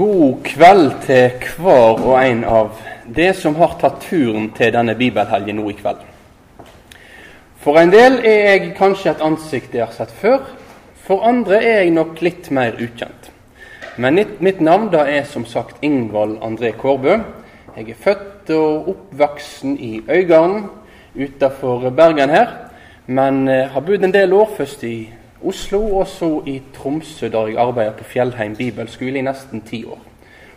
God kveld til hver og en av det som har tatt turen til denne bibelhelgen nå i kveld. For en del er jeg kanskje et ansikt jeg har sett før. For andre er jeg nok litt mer ukjent. Men mitt navn da er som sagt Ingvald André Kårbø. Jeg er født og oppvoksen i Øygarden utafor Bergen her. Men eh, har bodd en del år, først i Oslo og så i Tromsø, der jeg arbeider på Fjellheim bibelskole i nesten ti år.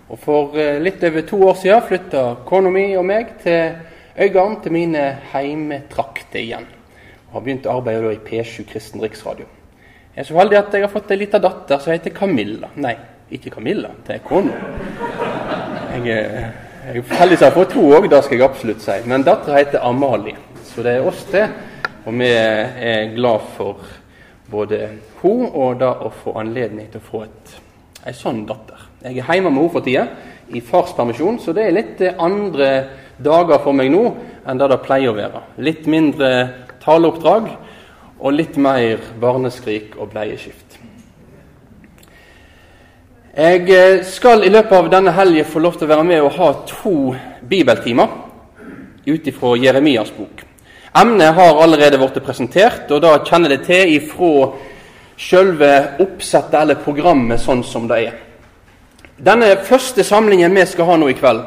Og For eh, litt over to år siden flytta kona mi og meg til Øygarden, til mine heimetrakter igjen. Og har begynt å arbeide i P7 Kristen Riksradio. Jeg er så heldig at jeg har fått ei lita datter som heter Camilla. Nei, ikke Camilla, det er kona. Jeg, jeg er heldig som har fått to òg, det skal jeg absolutt si. Men dattera heter Amalie. Så det er oss, det. Og vi er glad for både hun og det å få anledning til å få et, ei sånn datter. Jeg er hjemme med henne for tida, i farspermisjon, så det er litt andre dager for meg nå enn det det pleier å være. Litt mindre taleoppdrag og litt mer barneskrik og bleieskift. Jeg eh, skal i løpet av denne helgen få lov til å være med og ha to bibeltimer ut ifra Jeremias bok. Emnet har allerede blitt presentert, og da kjenner det til ifra selve oppsettet eller programmet sånn som det er. Denne første samlingen vi skal ha nå i kveld,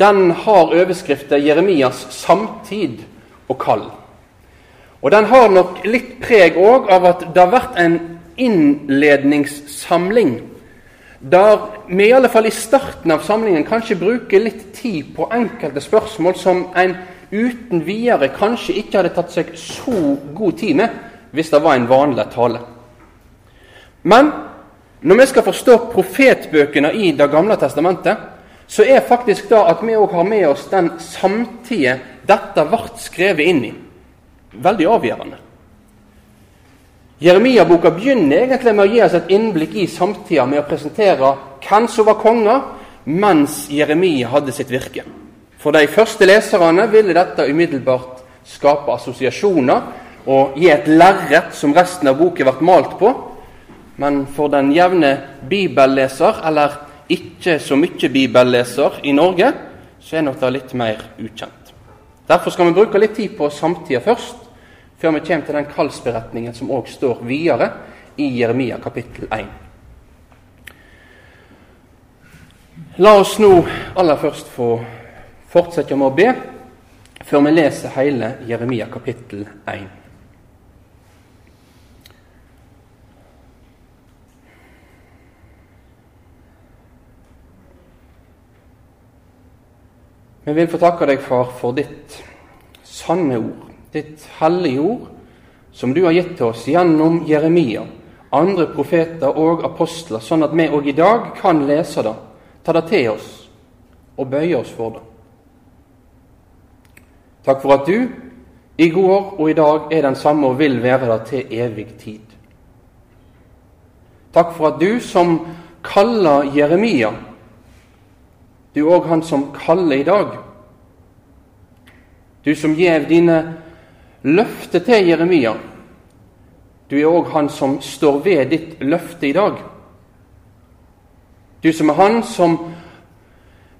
den har overskriften 'Jeremias samtid og kall'. Og Den har nok litt preg òg av at det har vært en innledningssamling der vi i alle fall i starten av samlingen kanskje bruker litt tid på enkelte spørsmål som en uten videre kanskje ikke hadde tatt seg så god tid med hvis det var en vanlig tale. Men når vi skal forstå profetbøkene i Det gamle testamentet, så er faktisk det at vi òg har med oss den samtida dette ble skrevet inn i veldig avgjørende. Jeremia-boka begynner egentlig med å gi oss et innblikk i samtida med å presentere hvem som var konger mens Jeremia hadde sitt virke. For de første leserne ville dette umiddelbart skape assosiasjoner og gi et lerret som resten av boken ble malt på. Men for den jevne bibelleser, eller ikke så mye bibelleser i Norge, så er nok det litt mer ukjent. Derfor skal vi bruke litt tid på samtida først, før vi kommer til den kallsberetningen som òg står videre i Jeremia kapittel 1. La oss nå aller først få fortsette med å be før vi leser hele Jeremia kapittel 1. Vi vil få takke deg, Far, for ditt sanne ord, ditt hellige ord, som du har gitt til oss gjennom Jeremia, andre profeter og apostler, sånn at vi òg i dag kan lese det, ta det til oss og bøye oss for det. Takk for at du i går og i dag er den samme og vil være der til evig tid. Takk for at du som kaller Jeremia, du òg han som kaller i dag. Du som gjev dine løfter til Jeremia. Du er òg han som står ved ditt løfte i dag. Du som er han som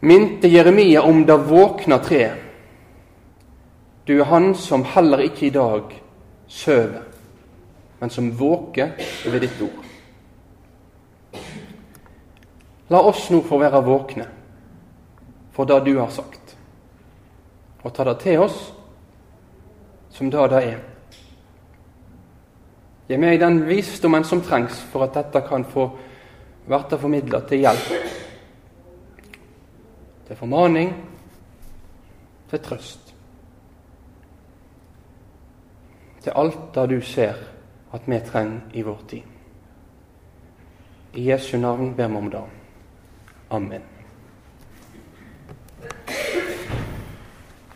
minte Jeremia om det våkna treet. Du er han som heller ikke i dag sover, men som våker over ditt ord. La oss nå få være våkne for det du har sagt, og ta det til oss som det det er. Gi meg den visdommen som trengs for at dette kan få bli formidla til hjelp, til formaning, til trøst. Til alt det du ser at vi trenger i vår tid. I Jesu navn ber vi om det. Amen.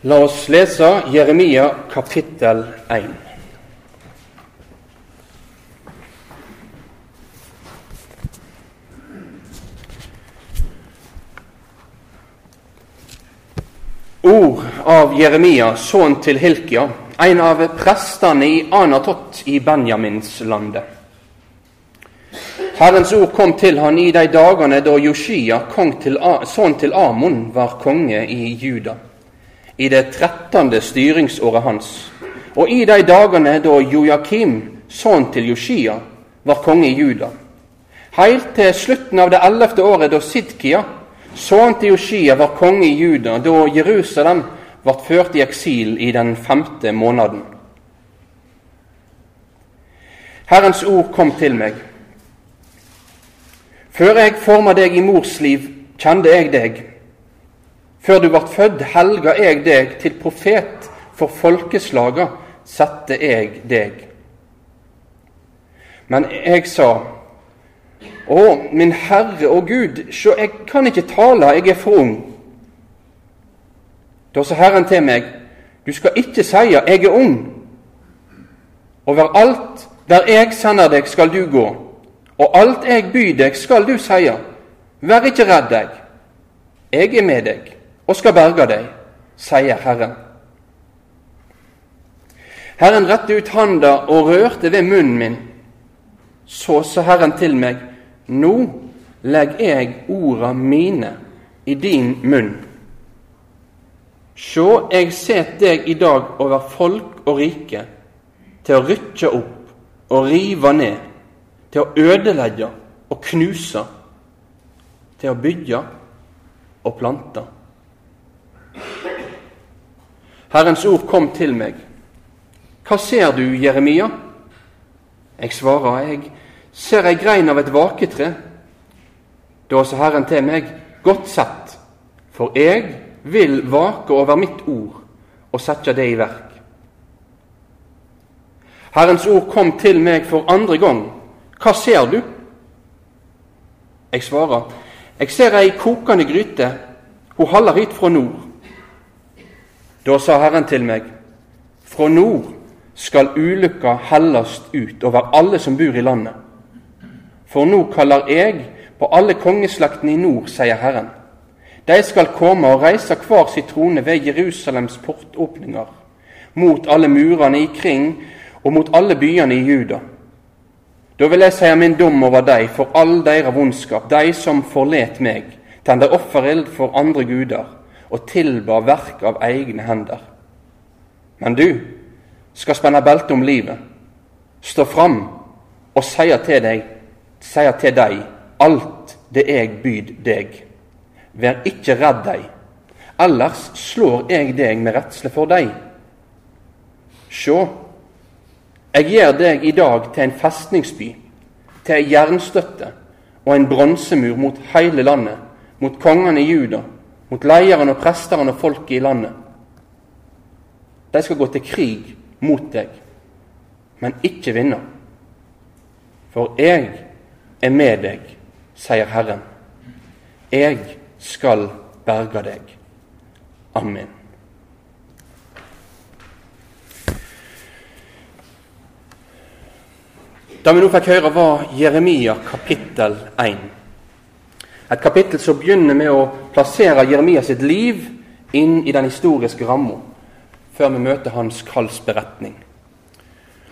La oss lese Jeremia kapittel 1. Ord av Jeremia, sønn til Hilkia, en av prestene i Anatot i Benjaminslandet. Herrens ord kom til han i de dagene da Joshia, til, sønn til Amon, var konge i Juda, i det trettende styringsåret hans, og i de dagene da Joakim, sønn til Joshia, var konge i Juda, heilt til slutten av det ellevte året da Sidkia, sønn til Joshia, var konge i Juda, da Jerusalem ble ført i eksil i den femte måneden. Herrens ord kom til meg. Før jeg forma deg i mors liv, kjente jeg deg. Før du ble født, helga jeg deg til profet for folkeslaga, sette jeg deg. Men jeg sa, Å, min Herre og Gud, sjå, jeg kan ikke tale, jeg er for ung. Da sa Herren til meg, du skal ikke si 'jeg er ung'. Overalt der jeg sender deg, skal du gå, og alt jeg byr deg, skal du seie. Vær ikke redd deg, jeg er med deg og skal berge deg, sier Herren. Herren rette ut handa og rørte ved munnen min. Så sa Herren til meg, nå legger jeg orda mine i din munn. Sjå, eg set deg i dag over folk og rike, til å rykkje opp og rive ned, til å ødelegge og knuse, til å bygge og plante. Herrens ord kom til meg. Hva ser du, Jeremia? Jeg svarer, jeg ser ei grein av et vaketre. Da sa Herren til meg, godt sett, for jeg vil vake over mitt ord og sette det i verk. Herrens ord kom til meg for andre gang. Hva ser du? Jeg svarer, jeg ser ei kokende gryte, hun haller hit fra nord. Da sa Herren til meg, fra nord skal ulykka hellast ut over alle som bor i landet. For nå kaller jeg på alle kongeslektene i nord, sier Herren. De skal komme og reise hver sin trone ved Jerusalems portåpninger, mot alle murene ikring og mot alle byene i Juda. Da vil jeg si min dom over dei for all deira vondskap, dei som forlet meg, tende offereld for andre guder og tilba verk av egne hender. Men du skal spenne belte om livet, stå fram og seie til deg, seie til deg alt det jeg byd deg. Vær ikke redd deg, ellers slår jeg deg med redsle for deg. Sjå, jeg gjør deg i dag til en festningsby, til ei jernstøtte og en bronsemur mot hele landet, mot kongene i Juda, mot lederen og presteren og folket i landet. De skal gå til krig mot deg, men ikke vinne. For jeg er med deg, sier Herren. Jeg skal berge deg. Amen. Det vi nå fikk høre, var Jeremia kapittel 1. Et kapittel som begynner med å plassere Jeremia sitt liv inn i den historiske ramma, før vi møter hans kallsberetning.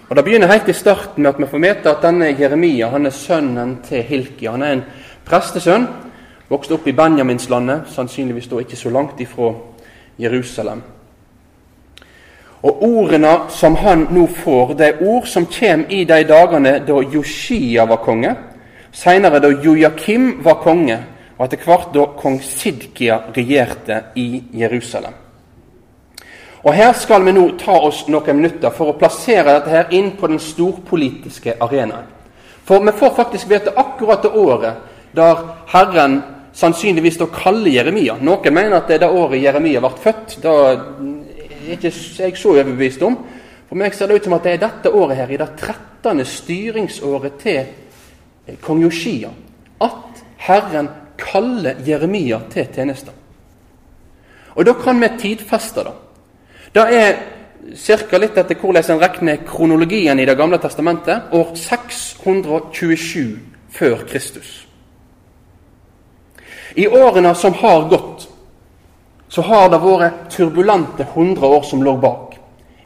Og Det begynner helt i starten med at vi får vite at denne Jeremia han er sønnen til Hilkia. Han er en prestesønn, vokste opp i Benjaminslandet, sannsynligvis da ikke så langt ifra Jerusalem. Og ordene som han nå får, det er ord som kommer i de dagene da Joshia var konge, senere da Jojakim var konge, og etter hvert da kong Sidkia regjerte i Jerusalem. Og Her skal vi nå ta oss noen minutter for å plassere dette her inn på den storpolitiske arenaen. For vi får faktisk vite akkurat det året der Herren sannsynligvis da kalle Jeremia. Noen mener at det er det året Jeremia ble født. Da ikke jeg så overbevist om. For meg ser det ut som at det er dette året her, i det 13. styringsåret til eh, kong Joshia, at Herren kaller Jeremia til tjeneste. Og da kan vi tidfeste det. Det er ca. litt etter hvordan en regner kronologien i Det gamle testamentet, år 627 før Kristus. I årene som har gått, så har det vært turbulente 100 år som lå bak.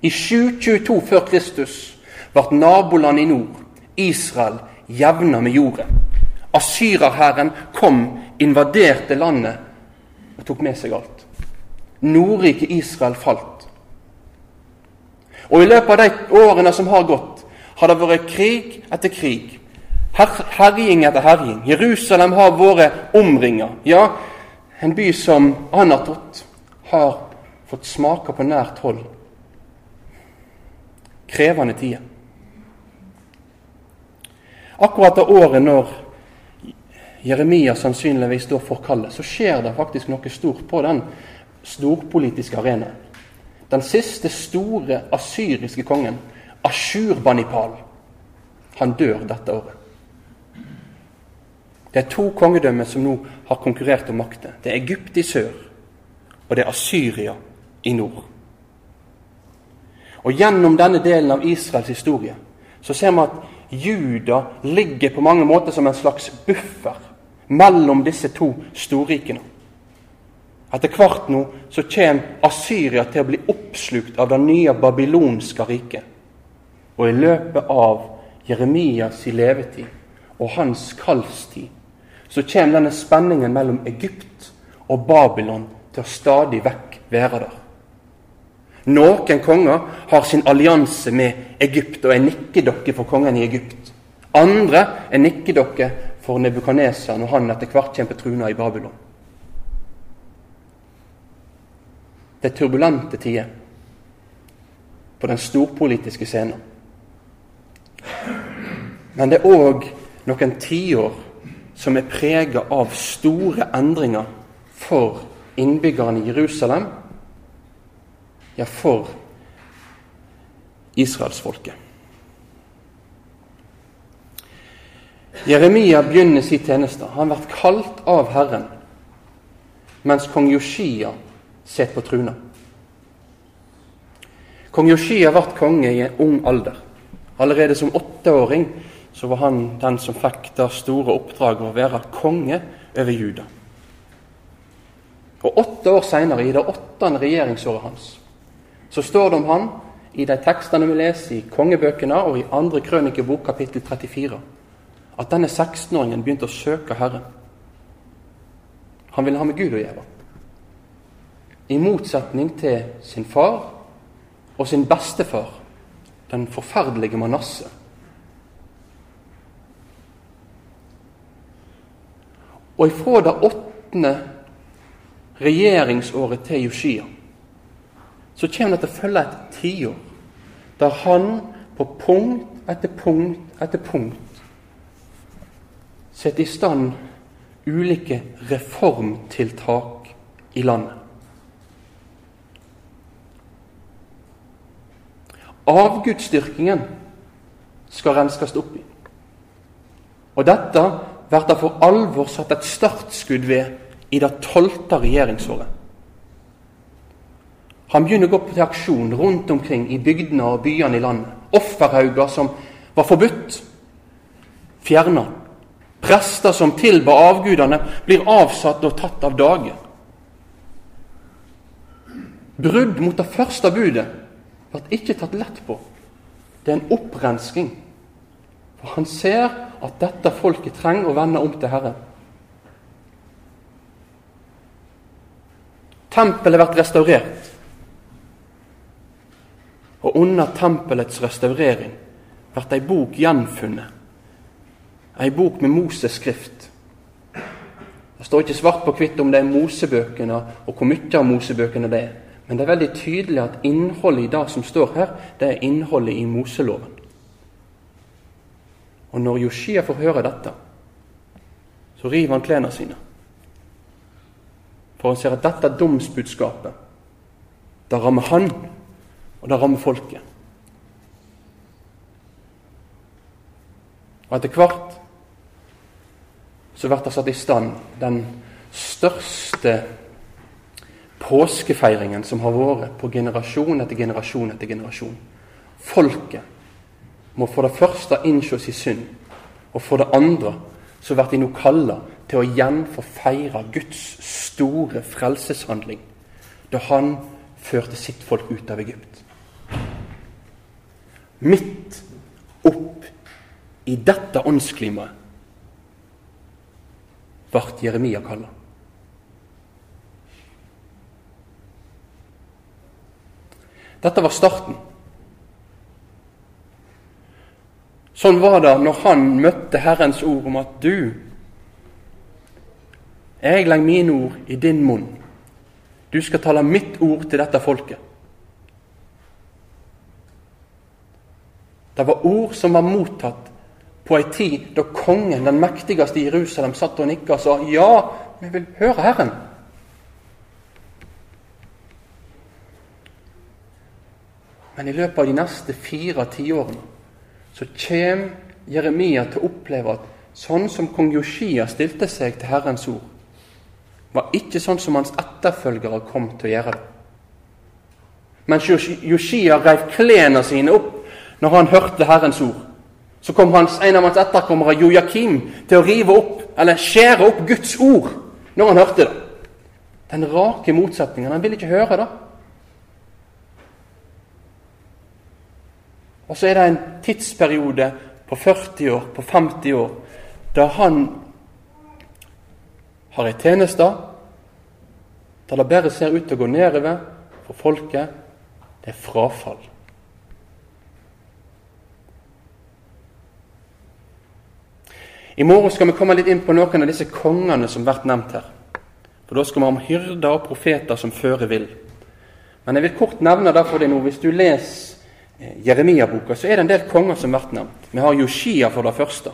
I 722 før Kristus ble nabolandet i nord, Israel, jevna med jorda. Asyrerhæren kom, invaderte landet og tok med seg alt. Nordriket Israel falt. Og i løpet av de årene som har gått, har det vært krig etter krig. Her, herjing etter herjing. Jerusalem har vært omringa. Ja, en by som Anatot har fått smake på nært hold. Krevende tider. Akkurat det året når Jeremia sannsynligvis står for kallet, så skjer det faktisk noe stort på den storpolitiske arenaen. Den siste store asyriske kongen, Ashurbanipal, han dør dette året. Det er to kongedømmer som nå har konkurrert om makten. Det er Egypt i sør, og det er Asyria i nord. Og Gjennom denne delen av Israels historie så ser vi at Juda ligger på mange måter som en slags buffer mellom disse to storrikene. Etter hvert nå så kommer Asyria til å bli oppslukt av det nye babylonske riket. Og i løpet av Jeremias levetid og hans kallstid så kommer denne spenningen mellom Egypt og Babylon til å stadig vekk være der. Noen konger har sin allianse med Egypt og er nikkedokke for kongen i Egypt. Andre er nikkedokke for Nebukadneser når han etter hvert kommer på truna i Babylon. Det er turbulente tider på den storpolitiske scenen. Men det er òg noen tiår som er prega av store endringer for innbyggerne i Jerusalem ja, for israelsfolket. Jeremia begynner sin tjeneste. Han blir kalt av Herren, mens kong Joshia sitter på truna. Kong Joshia ble konge i en ung alder. Allerede som åtteåring så var han den som fikk det store oppdraget å være konge over Juda. Og Åtte år seinere, i det åttende regjeringsåret hans, så står det om han i de tekstene vi leser i kongebøkene og i andre krønikebok kapittel 34, at denne 16-åringen begynte å søke Herren. Han ville ha med Gud å gjøre. I motsetning til sin far og sin bestefar, den forferdelige Manasse. Og ifra det åttende regjeringsåret til Joshia så kommer det til å følge et tiår der han på punkt etter punkt etter punkt setter i stand ulike reformtiltak i landet. Avgudsdyrkingen skal renskes opp i. Og dette blir det for alvor satt et startskudd ved i det tolvte regjeringsåret. Han begynner å gå til aksjon rundt omkring i bygdene og byene i landet. Offerhauger som var forbudt, fjerna. Prester som tilba avgudene, blir avsatt og tatt av dage. Brudd mot det første budet blir ikke tatt lett på. Det er en opprensking. For han ser at dette folket trenger å vende om til Herren. Tempelet blir restaurert. Og under tempelets restaurering blir ei bok gjenfunnet. Ei bok med Moses skrift. Det står ikke svart på hvitt om det er Mosebøkene og hvor mye av Mosebøkene det er. Men det er veldig tydelig at innholdet i det som står her, det er innholdet i Moseloven. Og når Joshia får høre dette, så river han klærne sine. For han ser at dette domsbudskapet, det rammer han og det rammer folket. Og etter hvert så blir det satt i stand den største påskefeiringen som har vært på generasjon etter generasjon etter generasjon. Folket må for det første innse sin synd, og for det andre så blir de nå kalla til å igjen få feire Guds store frelseshandling da han førte sitt folk ut av Egypt midt opp i dette åndsklimaet, ble Jeremia kalla. Dette var starten. Sånn var det når han møtte Herrens ord om at du, jeg legger mine ord i din munn. Du skal tale mitt ord til dette folket. Det var ord som var mottatt på ei tid da kongen, den mektigste i Jerusalem, satt og nikka og sa ja, vi vil høre Herren. Men i løpet av de neste fire tiårene så kommer Jeremia til å oppleve at sånn som kong Joshia stilte seg til Herrens ord, var ikke sånn som hans etterfølgere kom til å gjøre det. Mens Joshia reiv klærne sine opp når han hørte Herrens ord, så kom hans, en av hans etterkommere, Jojakim, til å rive opp, eller skjære opp Guds ord når han hørte det. Den rake motsetningen. Han ville ikke høre det. Og så er det en tidsperiode på 40 år, på 50 år, da han har ei tjeneste der det bare ser ut til å gå nedover for folket. Det er frafall. I morgen skal vi komme litt inn på noen av disse kongene som blir nevnt her. For Da skal vi om hyrder og profeter som føre vil. Men jeg vil kort nevne det for deg nå. Hvis du leser Jeremia-boka, så er det en del konger som blir nevnt. Vi har Joshia for det første.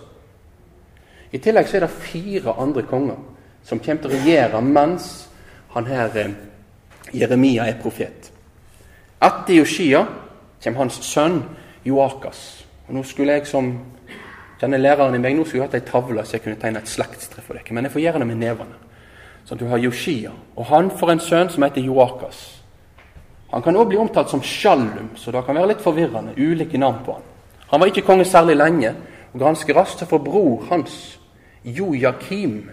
I tillegg så er det fire andre konger som kommer til å regjere mens han her eh, Jeremia er profet. Etter Joshia kommer hans sønn Joakas. Og Nå skulle jeg som denne læreren i meg nå skulle hatt ei tavle så jeg kunne tegne et slektstre for dere, men jeg får gjøre det med nevene. Så du har Joshia, og han får en sønn som heter Joakas. Han kan også bli omtalt som sjallum, så det kan være litt forvirrende. Ulike navn på han. Han var ikke konge særlig lenge, og ganske raskt så får bror hans, Jojakim,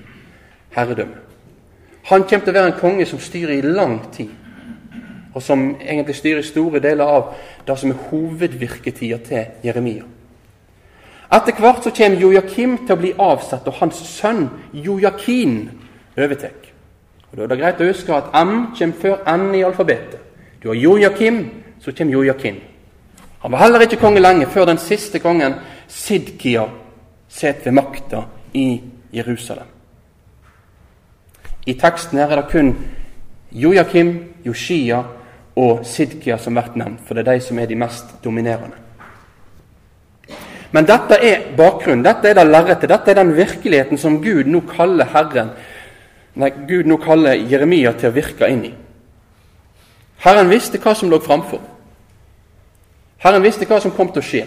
herredømme. Han kommer til å være en konge som styrer i lang tid, og som egentlig styrer store deler av det som er hovedvirketida til Jeremia. Etter hvert så kommer Jojakim til å bli avsatt, og hans sønn Jojakin overtar. Da er det greit å huske at M kommer før N i alfabetet. Du har Jojakim, så kommer Jojakim. Han var heller ikke konge lenge før den siste kongen, Sidkia, sitter ved makta i Jerusalem. I teksten her er det kun Jojakim, Joshia og Sidkia som blir nevnt, for det er de som er de mest dominerende. Men dette er bakgrunnen, dette er det lerretet, dette er den virkeligheten som Gud nå kaller Herren, nei, Gud nå kaller Jeremia til å virke inn i. Herren visste hva som lå framfor. Herren visste hva som kom til å skje.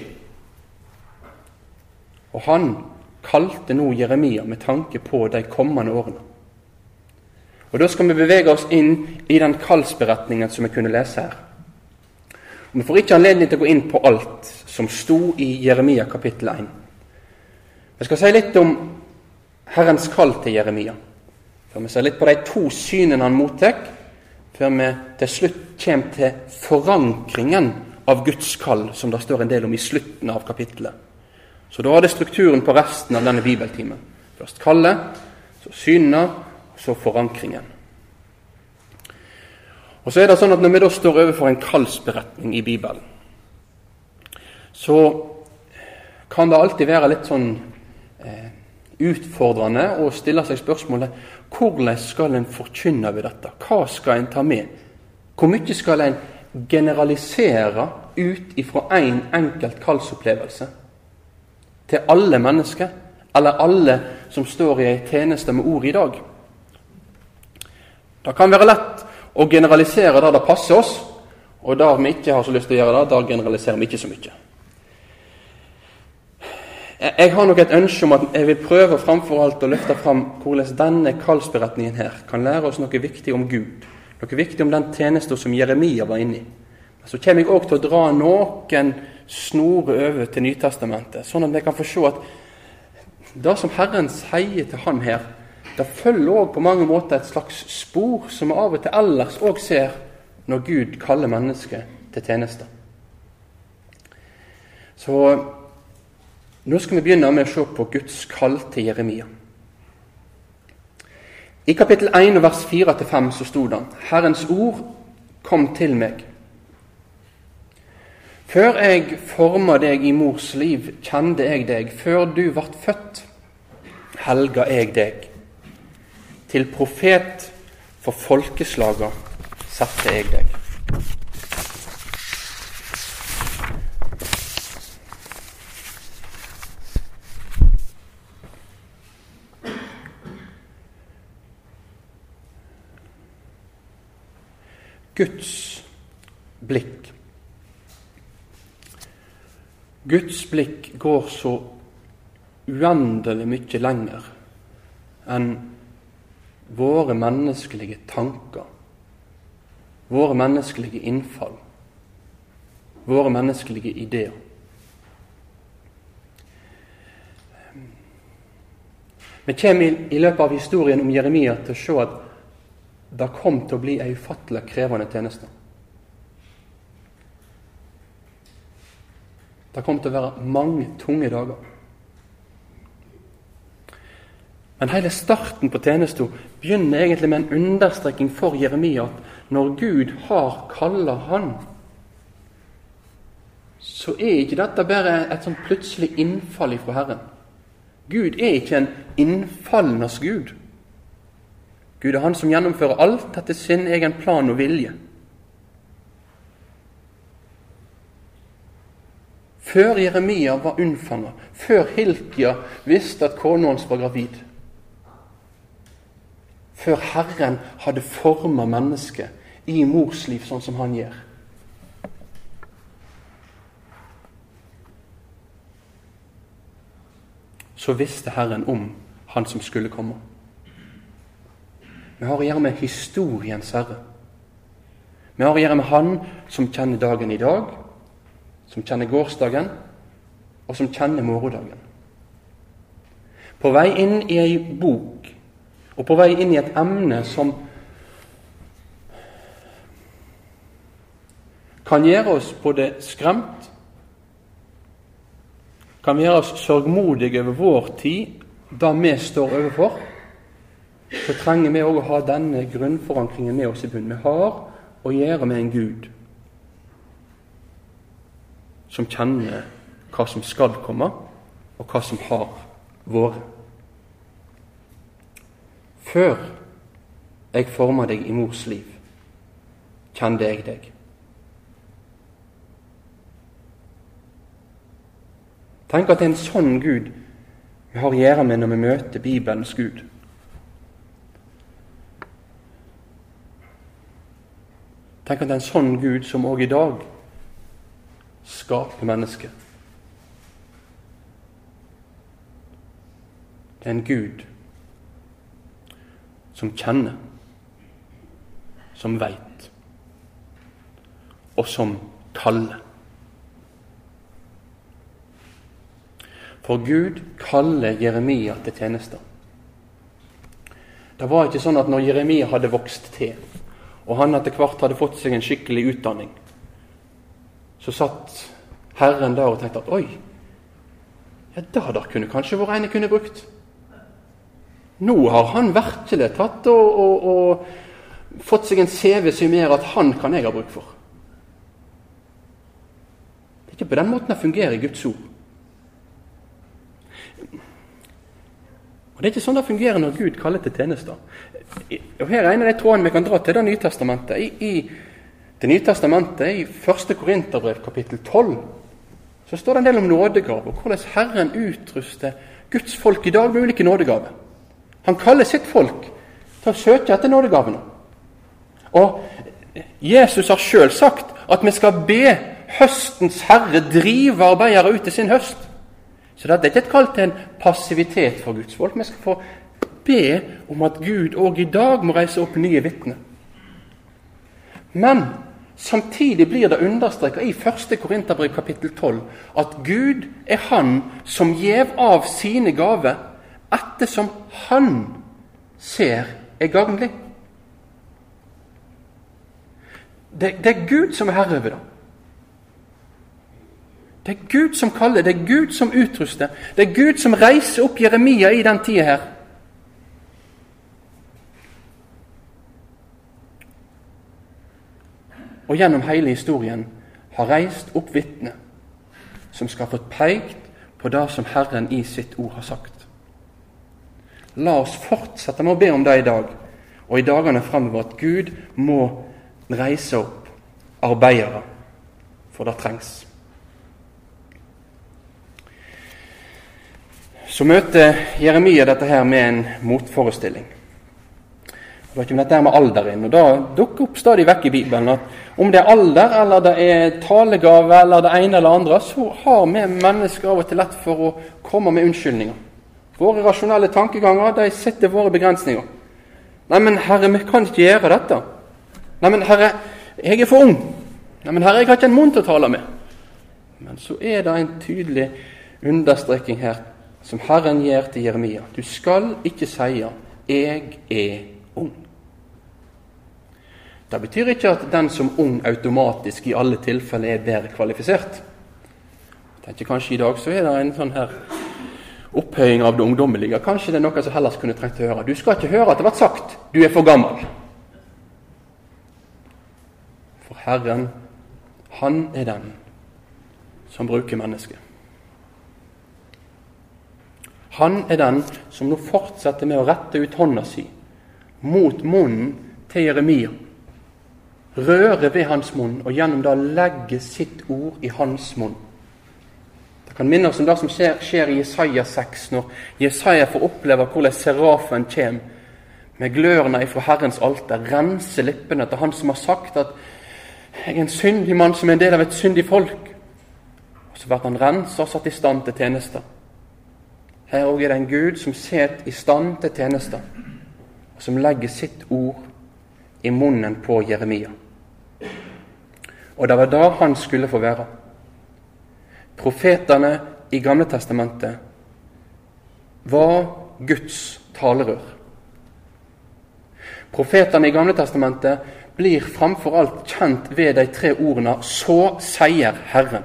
Og han kalte nå Jeremia med tanke på de kommende årene. Og Da skal vi bevege oss inn i den kallsberetningen som vi kunne lese her. Og Vi får ikke anledning til å gå inn på alt som sto i Jeremia kapittel 1. Vi skal si litt om Herrens kall til Jeremia. Før vi ser litt på de to synene han mottar, før vi til slutt kommer til forankringen av Guds kall, som det står en del om i slutten av kapittelet. Så da er det strukturen på resten av denne bibeltimen. Først kallet, så synene, så forankringen. Og så er det sånn at Når vi da står overfor en kallsberetning i Bibelen, så kan det alltid være litt sånn eh, utfordrende å stille seg spørsmålet hvordan skal en forkynne ved dette? Hva skal en ta med? Hvor mye skal en generalisere ut ifra én en enkelt kallsopplevelse til alle mennesker, eller alle som står i ei tjeneste med ord i dag? Det kan være lett å generalisere der det passer oss, og der vi ikke har så lyst til å gjøre det, der generaliserer vi ikke så mye. Jeg har nok et ønske om at jeg vil prøve framfor alt å løfte fram hvordan denne kallsberetningen her kan lære oss noe viktig om Gud. Noe viktig om den tjenesten som Jeremia var inne i. Så kommer jeg òg til å dra noen snorer over til Nytestamentet, sånn at vi kan få se at det som Herren sier til han her, det følger òg på mange måter et slags spor som vi av og til ellers òg ser når Gud kaller mennesket til tjeneste. Så nå skal vi begynne med å se på Guds kall til Jeremia. I kapittel 1 vers 4-5 så sto det Herrens ord kom til meg. Før jeg forma deg i mors liv, kjente jeg deg. Før du vart født, helga jeg deg. Til profet for folkeslaga satte jeg deg. Guds blikk. Guds blikk går så uendelig mye lenger enn våre menneskelige tanker, våre menneskelige innfall, våre menneskelige ideer. Vi kommer i løpet av historien om Jeremia til å se at det kom til å bli ei ufattelig krevende tjeneste. Det kom til å være mange tunge dager. Men hele starten på tjenesten begynner egentlig med en understreking for Jeremia at når Gud har kalla han, så er ikke dette bare et sånn plutselig innfall ifra Herren. Gud er ikke en innfallenes Gud. Gud er Han som gjennomfører alt etter sin egen plan og vilje. Før Jeremia var unnfanga, før Hilkia visste at kona hans var gravid, før Herren hadde forma mennesket i mors liv sånn som han gjør. Så visste Herren om han som skulle komme. Vi har å gjøre med historiens herre. Vi har å gjøre med Han som kjenner dagen i dag, som kjenner gårsdagen, og som kjenner morgendagen. På vei inn i ei bok, og på vei inn i et emne som kan gjøre oss både skremt, kan gjøre oss sørgmodige over vår tid, det vi står overfor, så trenger vi òg å ha denne grunnforankringen med oss i bunnen. Vi har å gjøre med en Gud som kjenner hva som skal komme, og hva som har vært. Før jeg forma deg i mors liv, kjente jeg deg. Tenk at det er en sånn Gud vi har å gjøre med når vi møter Bibelens Gud. Tenk at det er en sånn Gud som òg i dag skaper mennesket. Det er en Gud som kjenner, som veit, og som kaller. For Gud kaller Jeremia til tjenester. Det var ikke sånn at når Jeremia hadde vokst til, og han etter hvert hadde fått seg en skikkelig utdanning, så satt Herren der og tenkte at oi, ja, det der kunne kanskje vår ene kunne brukt. Nå har han virkelig tatt og, og, og fått seg en CV som gjør at han kan jeg ha bruk for. Det er ikke på den måten det fungerer i Guds ord. Og Det er ikke sånn det fungerer når Gud kaller til tjenester. Og Her er en av de trådene vi kan dra til Det nye testamentet. I, i Det nye testamentet, i 1. Korinterbrev kapittel 12, så står det en del om nådegave, og hvordan Herren utruster Guds folk i dag med ulike nådegaver. Han kaller sitt folk til å søke etter nådegavene. Og Jesus har sjøl sagt at vi skal be høstens herre drive arbeidere ut til sin høst. Så dette er ikke et kall til en passivitet for Guds folk. Vi skal få be om at Gud òg i dag må reise opp nye vitner. Men samtidig blir det understreka i 1. Korinterbrev kapittel 12 at Gud er Han som gjev av sine gaver ettersom Han ser er gagnlig. Det, det, er Gud som er herre over det. Det er Gud som kaller, det er Gud som utruster. Det er Gud som reiser opp Jeremia i den tida her. Og gjennom hele historien har reist opp vitner som skal få pekt på det som Herren i sitt ord har sagt. La oss fortsette med å be om det i dag og i dagene framover, at Gud må reise opp arbeidere, for det trengs. Så møter Jeremia dette her med en motforestilling. Det var ikke dette med alder inn, og Da dukker opp stadig vekk i Bibelen at om det er alder, eller det er talegave, eller det ene eller andre, så har vi mennesker av og til lett for å komme med unnskyldninger. Våre rasjonelle tankeganger de setter våre begrensninger. Nei, men Herre, vi kan ikke gjøre dette. Nei, men Herre, jeg er for ung. Nei, men Herre, jeg har ikke en munn til å tale med. Men så er det en tydelig understreking her som Herren gjør til Jeremia. Du skal ikke si 'jeg er ung'. Det betyr ikke at den som ung automatisk i alle tilfeller er bedre kvalifisert. Jeg tenker Kanskje i dag så er det en sånn her opphøying av det ungdommelige. Kanskje det er noe som Hellas kunne trengt å høre. Du skal ikke høre at det blir sagt 'du er for gammel'. For Herren, han er den som bruker mennesket. Han er den som nå fortsetter med å rette ut hånda si mot munnen til Jeremia røre ved hans munn, og gjennom det legge sitt ord i hans munn. Det kan minne oss om det som skjer, skjer i Jesaja 6, når Jesaja får oppleve hvordan serafen kommer med glørne ifra Herrens alter, renser lippene til han som har sagt at 'jeg er en syndig mann som er en del av et syndig folk'. Og Så blir han renset og satt i stand til tjenester. Her òg er det en Gud som sitter i stand til tjenester, og som legger sitt ord i munnen på Jeremia. Og det var da han skulle få være. Profetene i Gamle Testamentet var Guds talerør. Profetene i Gamle Testamentet blir framfor alt kjent ved de tre ordene 'Så sier Herren'.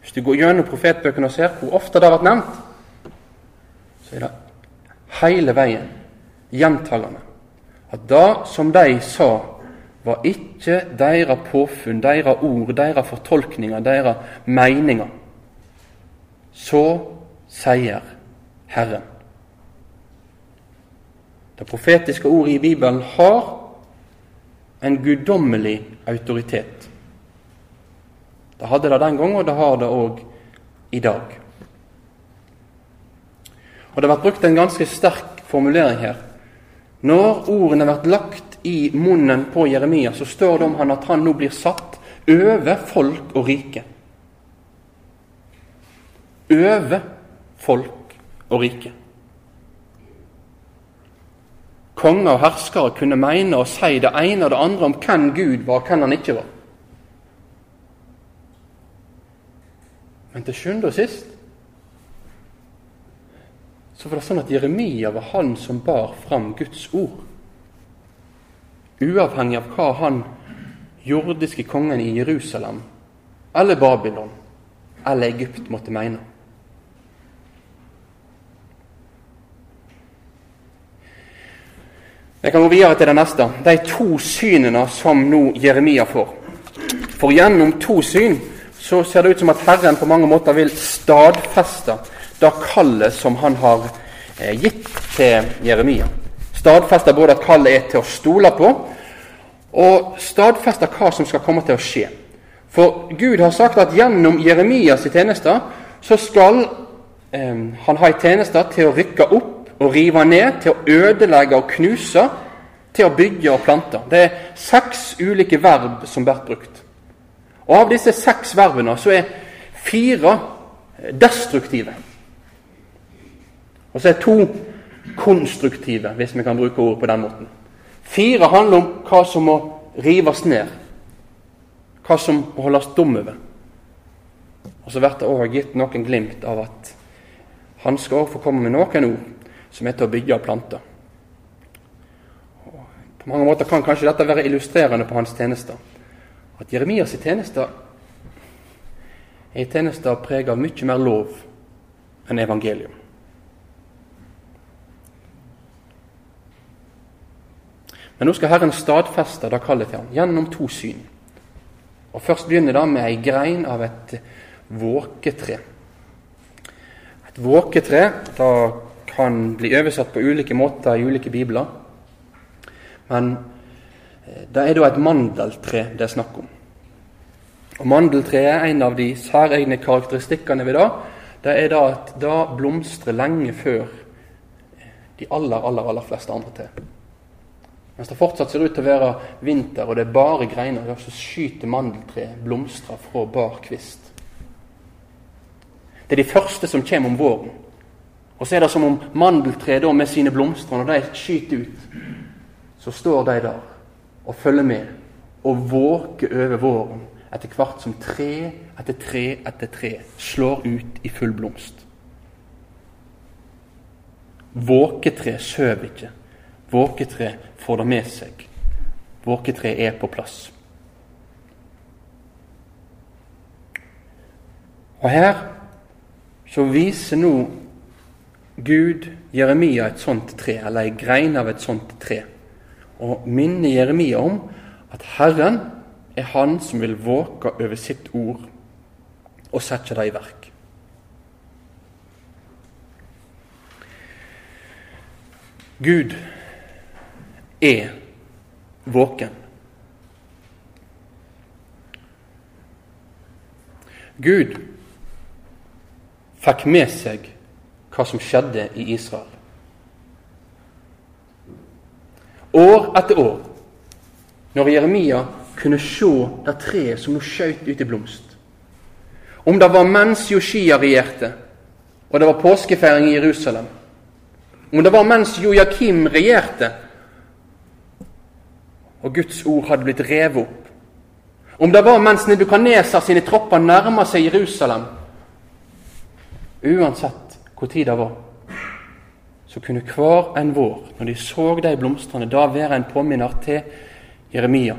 Hvis du går gjennom profetbøkene og ser hvor ofte det har vært nevnt, så er det hele veien gjentagende at det som de sa var ikke deres påfunn, deres ord, deres fortolkninger, deres meninger. Så sier Herren. Det profetiske ordet i Bibelen har en guddommelig autoritet. Det hadde det den gang, og det har det òg i dag. Og Det har vært brukt en ganske sterk formulering her. Når ordene har vært lagt i munnen på Jeremia, så står det om han at han nå blir satt over folk og rike. Over folk og rike. Konger og herskere kunne mene og si det ene og det andre om hvem Gud var og hvem han ikke var. Men til sjuende og sist så var det sånn at Jeremia var han som bar fram Guds ord uavhengig av hva han jordiske kongen i Jerusalem eller Babylon eller Egypt måtte mene. Jeg kan gå videre til det neste. De to synene som nå Jeremia får. For gjennom to syn så ser det ut som at Herren på mange måter vil stadfeste det kallet som han har eh, gitt til Jeremia stadfester både at kallet er til å stole på, og stadfester hva som skal komme til å skje. For Gud har sagt at gjennom Jeremias tjenester så skal eh, han ha en tjeneste til å rykke opp og rive ned, til å ødelegge og knuse, til å bygge og plante. Det er seks ulike verb som blir brukt. Og Av disse seks verbene så er fire destruktive. Og så er to konstruktive, hvis vi kan bruke ordet på den måten. Fire handler om hva som må rives ned, hva som må holdes dum over. Og så blir det òg gitt noen glimt av at han skal også få komme med noen ord som er til å bygge og plante. På mange måter kan kanskje dette være illustrerende på hans tjenester. At Jeremias tjeneste er en tjeneste preget av mye mer lov enn evangelium. Men nå skal Herren stadfeste det kallet til ham gjennom to syn. Og Først begynner det med ei grein av et våketre. Et våketre det kan bli oversatt på ulike måter i ulike bibler. Men eh, det er da et mandeltre det er snakk om. Og Mandeltreet en av de særegne karakteristikkene ved det. Det er da at det blomstrer lenge før de aller, aller, aller fleste andre tre. Mens det fortsatt ser ut til å være vinter og det er bare greiner, så skyter mandeltreet blomstrer fra bar kvist. Det er de første som kommer om våren. Og så er det som om mandeltreet med sine blomster, når de skyter ut, så står de der og følger med og våker over våren etter hvert som tre etter tre etter tre slår ut i full blomst. Våketre sover ikke. Våketre får det med seg. Våketre er på plass. Og her så viser nå Gud Jeremia et sånt tre, eller ei grein av et sånt tre, og minner Jeremia om at Herren er Han som vil våke over sitt ord og sette det i verk. Gud er våken. Gud fikk med seg hva som skjedde i Israel. År etter år, når Jeremia kunne se det treet som nå skjøt ut i blomst. Om det var mens Joshia regjerte, og det var påskefeiring i Jerusalem, om det var mens Joakim regjerte og Guds ord hadde blitt revet opp. Om det var mens Nebukadnesar sine tropper nærma seg Jerusalem. Uansett hvor tid det var, så kunne hver en vår, når de så de blomstrene, da være en påminner til Jeremia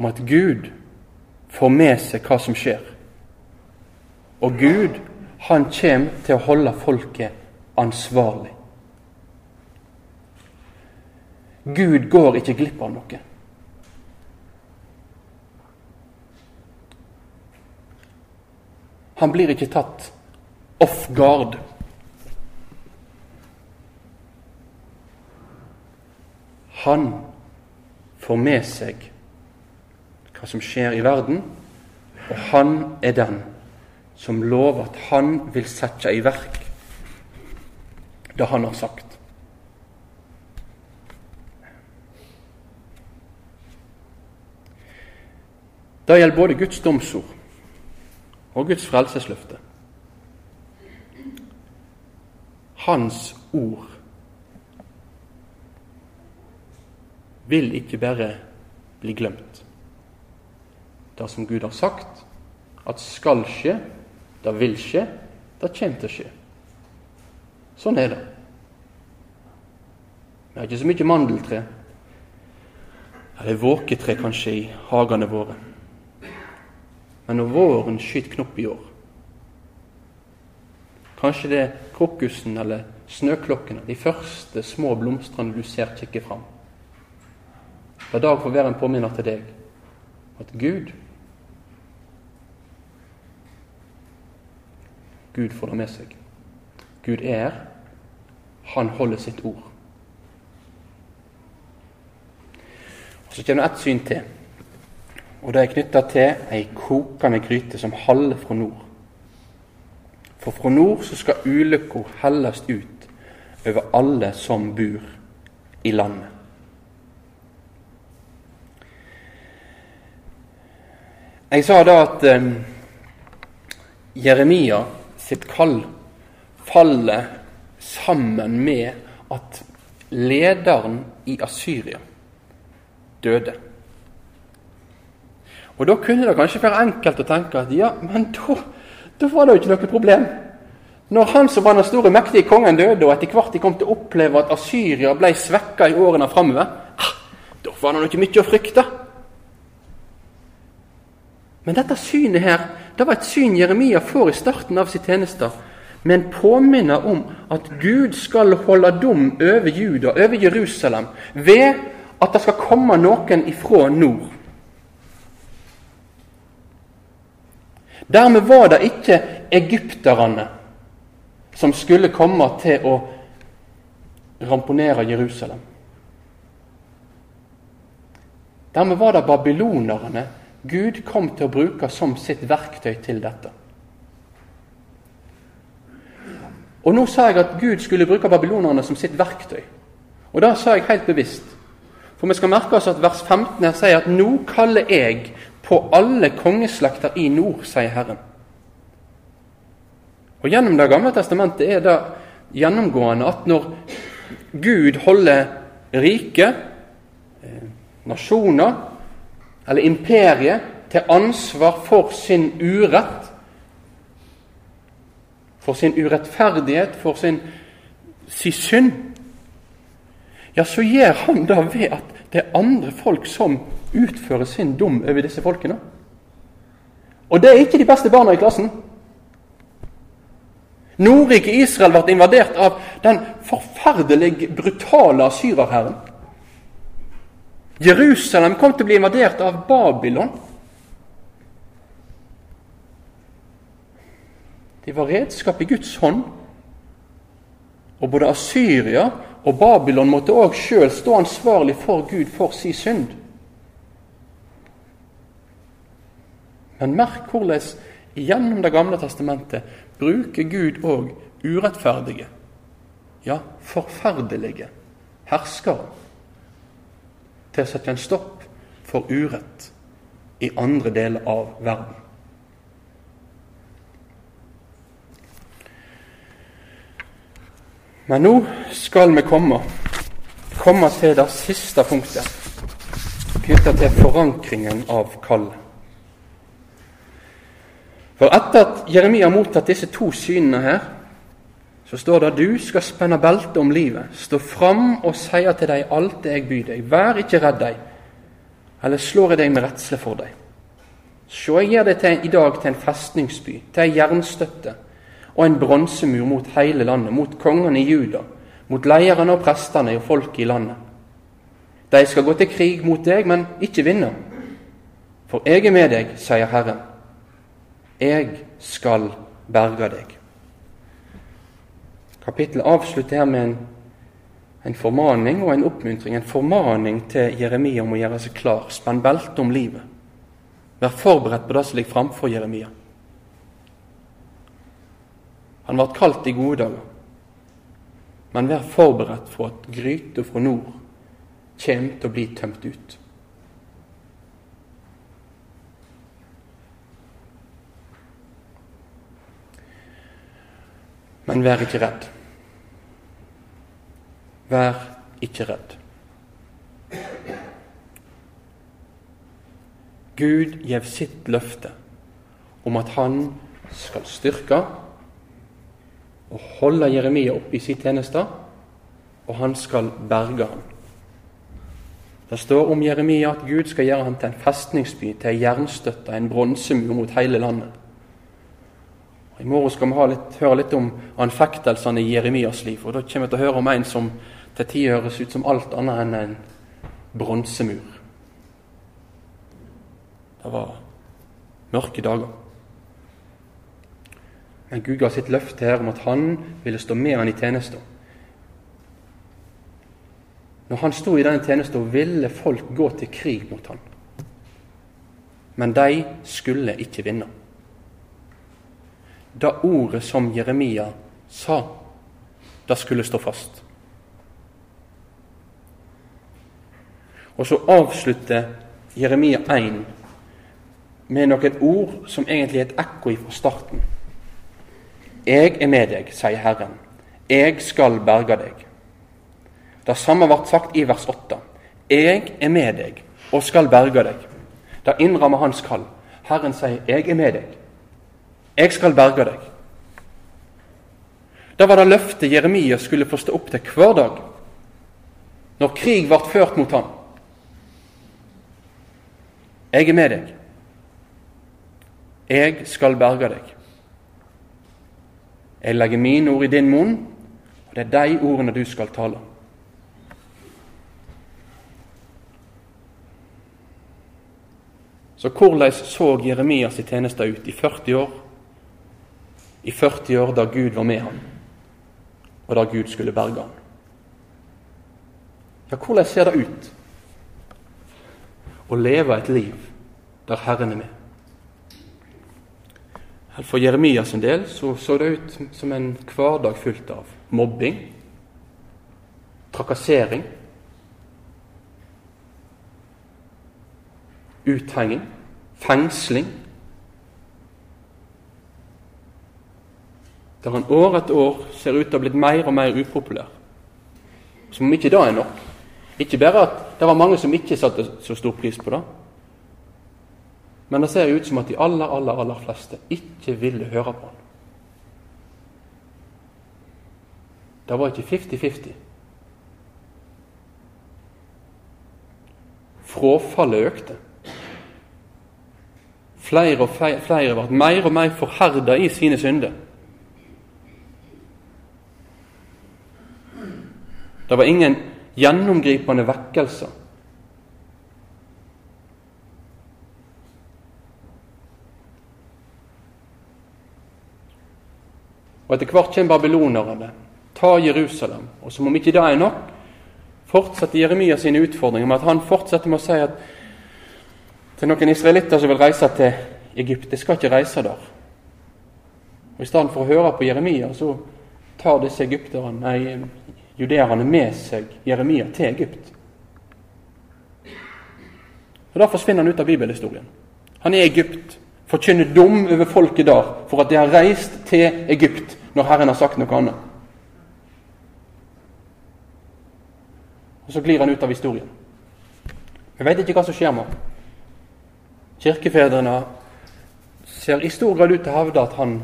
om at Gud får med seg hva som skjer. Og Gud, han kommer til å holde folket ansvarlig. Gud går ikke glipp av noe. Han blir ikke tatt off guard. Han får med seg hva som skjer i verden, og han er den som lover at han vil sette i verk det han har sagt. Det gjelder både Guds domsord og Guds frelsesløfte. Hans ord vil ikke bare bli glemt. Det som Gud har sagt at skal skje, det vil skje, det kommer til å skje. Sånn er det. Vi har ikke så mye mandeltre. Eller våketre, kanskje, i hagene våre. Men når våren skyter knopp i år Kanskje det er krokusen eller snøklokkene, de første små blomstene du ser kikke fram. La dag få være en påminner til deg at Gud Gud får det med seg. Gud er, han holder sitt ord. Og Så kommer det ett syn til, og det er knytta til ei kokende gryte som haller fra nord. For fra nord så skal ulykka helles ut over alle som bor i landet. Jeg sa da at eh, Jeremia sitt kall faller sammen med at lederen i Asyria døde. Og Da kunne det kanskje være enkelt å tenke at ja, men da, da var det jo ikke noe problem. Når han som var den store, mektige kongen døde, og etter hvert de kom til å oppleve at Asyria ble svekka i årene framover, ah, da var det ikke mye å frykte. Men dette synet her, det var et syn Jeremia får i starten av sin tjeneste men påminner om at Gud skal holde dom over Juda, over Jerusalem, ved at det skal komme noen ifra nord. Dermed var det ikke egypterne som skulle komme til å ramponere Jerusalem. Dermed var det babylonerne Gud kom til å bruke som sitt verktøy til dette. Og Nå sa jeg at Gud skulle bruke babylonerne som sitt verktøy. Og det sa jeg helt bevisst. For vi skal merke oss at vers 15 her sier at 'nå kaller jeg på alle kongeslekter i nord', sier Herren. Og Gjennom Det gamle testamentet er det gjennomgående at når Gud holder rike, eh, nasjoner eller imperiet til ansvar for sin urett, for sin urettferdighet, for sin, sin synd, ja, så gjør han det ved at det er andre folk som utfører sin dom over disse folkene. Og det er ikke de beste barna i klassen. Nordrike Israel ble invadert av den forferdelig brutale asyrerherren. Jerusalem kom til å bli invadert av Babylon. De var redskap i Guds hånd. Og både Asyria og Babylon måtte òg sjøl stå ansvarlig for Gud for sin synd. Men merk hvordan gjennom Det gamle testamentet bruker Gud òg urettferdige, ja, forferdelige herskere til å sette en stopp for urett i andre deler av verden. Men nå skal vi komme, komme til det siste punktet knytta til forankringen av kallet. For etter at Jeremia har mottatt disse to synene her, så står det at du skal spenne belte om livet, stå fram og sier til deg alt det jeg byr deg. Vær ikke redd deg, eller slår jeg deg med redsle for deg. Se, jeg gir deg til, i dag til en festningsby, til ei jernstøtte og en bronsemur mot hele landet, mot kongene i Juda, mot lederne og prestene og folket i landet. De skal gå til krig mot deg, men ikke vinne. For jeg er med deg, sier Herren. Jeg skal berge deg. Kapittelet avslutter her med en, en, formaning og en oppmuntring. En formaning til Jeremia om å gjøre seg klar. Spenn belte om livet. Vær forberedt på det som ligger framfor Jeremia. Han ble kalt i gode dager. Men vær forberedt for at gryta fra nord kommer til å bli tømt ut. Men vær ikke redd. Vær ikke redd. Gud gjev sitt løfte om at han skal styrke og holde Jeremia oppe i sitt tjeneste, og han skal berge ham. Det står om Jeremia at Gud skal gjøre ham til en festningsby, til ei jernstøtte, en bronsemur mot hele landet. I morgen skal vi litt, høre litt om anfektelsene i Jeremias liv. og Da kommer vi til å høre om en som til tider høres ut som alt annet enn en bronsemur. Det var mørke dager. Men Gud ga sitt løfte her om at han ville stå med han i tjenesten. Når han sto i denne tjenesten, ville folk gå til krig mot han. Men de skulle ikke vinne. Det ordet som Jeremia sa, det skulle stå fast. Og så avslutter Jeremia 1 med noen ord som egentlig er et ekko fra starten. 'Jeg er med deg', sier Herren. 'Jeg skal berge deg'. Det samme ble sagt i vers 8. 'Jeg er med deg og skal berge deg'. Det innrammer hans kall. Herren sier 'Jeg er med deg'. Jeg skal berge deg. Det var det løftet Jeremia skulle få stå opp til hver dag når krig ble ført mot ham. Jeg er med deg. Jeg skal berge deg. Jeg legger mine ord i din munn, og det er de ordene du skal tale. Så hvordan så Jeremias tjeneste ut i 40 år? I 40 år da Gud var med ham, og da Gud skulle berge ham. Ja, hvordan ser det ut å leve et liv der Herren er med? For Jeremias en del så, så det ut som en hverdag fullt av mobbing, trakassering, uthenging, fengsling. Der han år etter år ser ut til å ha blitt mer og mer upopulær. Som om ikke det er nok. Ikke bare at det var mange som ikke satte så stor pris på det, men det ser ut som at de aller, aller, aller fleste ikke ville høre på han. Det var ikke 50-50. Frafallet økte. Flere og flere ble mer og mer forherda i sine synder. Det var ingen gjennomgripende vekkelser. Og Etter hvert kommer babylonerne, tar Jerusalem. Og som om ikke det er nok, fortsetter Jeremia sine utfordringer med at han fortsetter med å si at til noen israelitter som vil reise til Egypt, de skal ikke reise der. Og I stedet for å høre på Jeremia, så tar disse egypterne, nei, judeerne med seg Jeremia til Egypt. Og Da forsvinner han ut av bibelhistorien. Han er i Egypt, forkynner dom over folket der for at de har reist til Egypt når Herren har sagt noe annet. Og Så glir han ut av historien. Vi vet ikke hva som skjer med ham. Kirkefedrene ser i stor grad ut til å hevde at han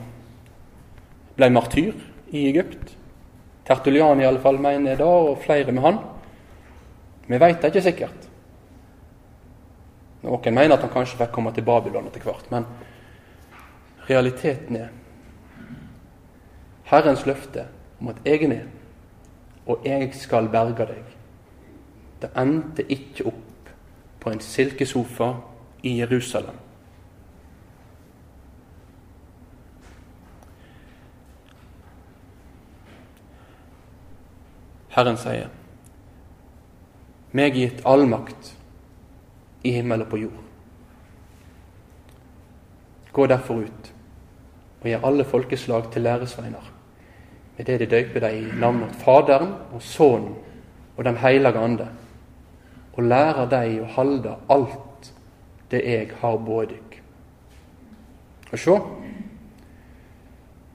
ble martyr i Egypt. Tertulian fall mener det, og flere med han. Vi vet det ikke sikkert. Noen mener at han kanskje fikk komme til Babylon etter hvert, men realiteten er Herrens løfte om at jeg er med, og jeg skal berge deg. Det endte ikke opp på en silkesofa i Jerusalem. Herren sier, meg gitt all makt i himmel og på jord. Gå derfor ut og gjør alle folkeslag til læresveiner med det de døyper deg i navnet Faderen og Sønnen og Den hellige ande, og lærer deg å holde alt det jeg har båret dykk. Og sjå,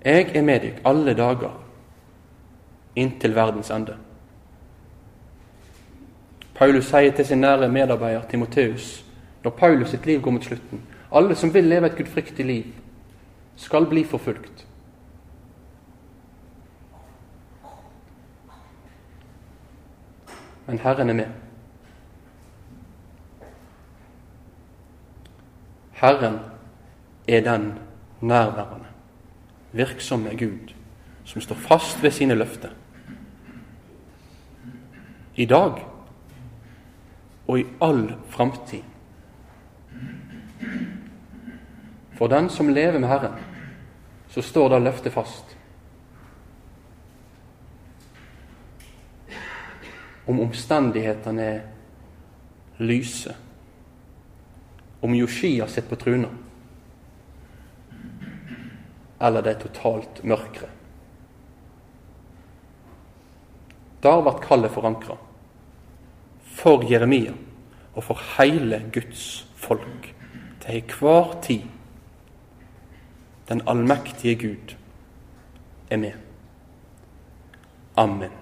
jeg er med dykk alle dager inntil verdens ende. Paulus sier til sin nære medarbeider Timoteus når Paulus sitt liv går mot slutten alle som vil leve et gudfryktig liv, skal bli forfulgt. men Herren er med. Herren er den nærværende, virksomme Gud som står fast ved sine løfter. I dag og i all framtid. For den som lever med Herren, så står det løftet fast. om omstendighetene er lyse, om Joshia sitter på truna, eller det er totalt mørkere. Der ble kallet forankra for Jeremia og for hele Guds folk til enhver tid. Den allmektige Gud er med. Amen.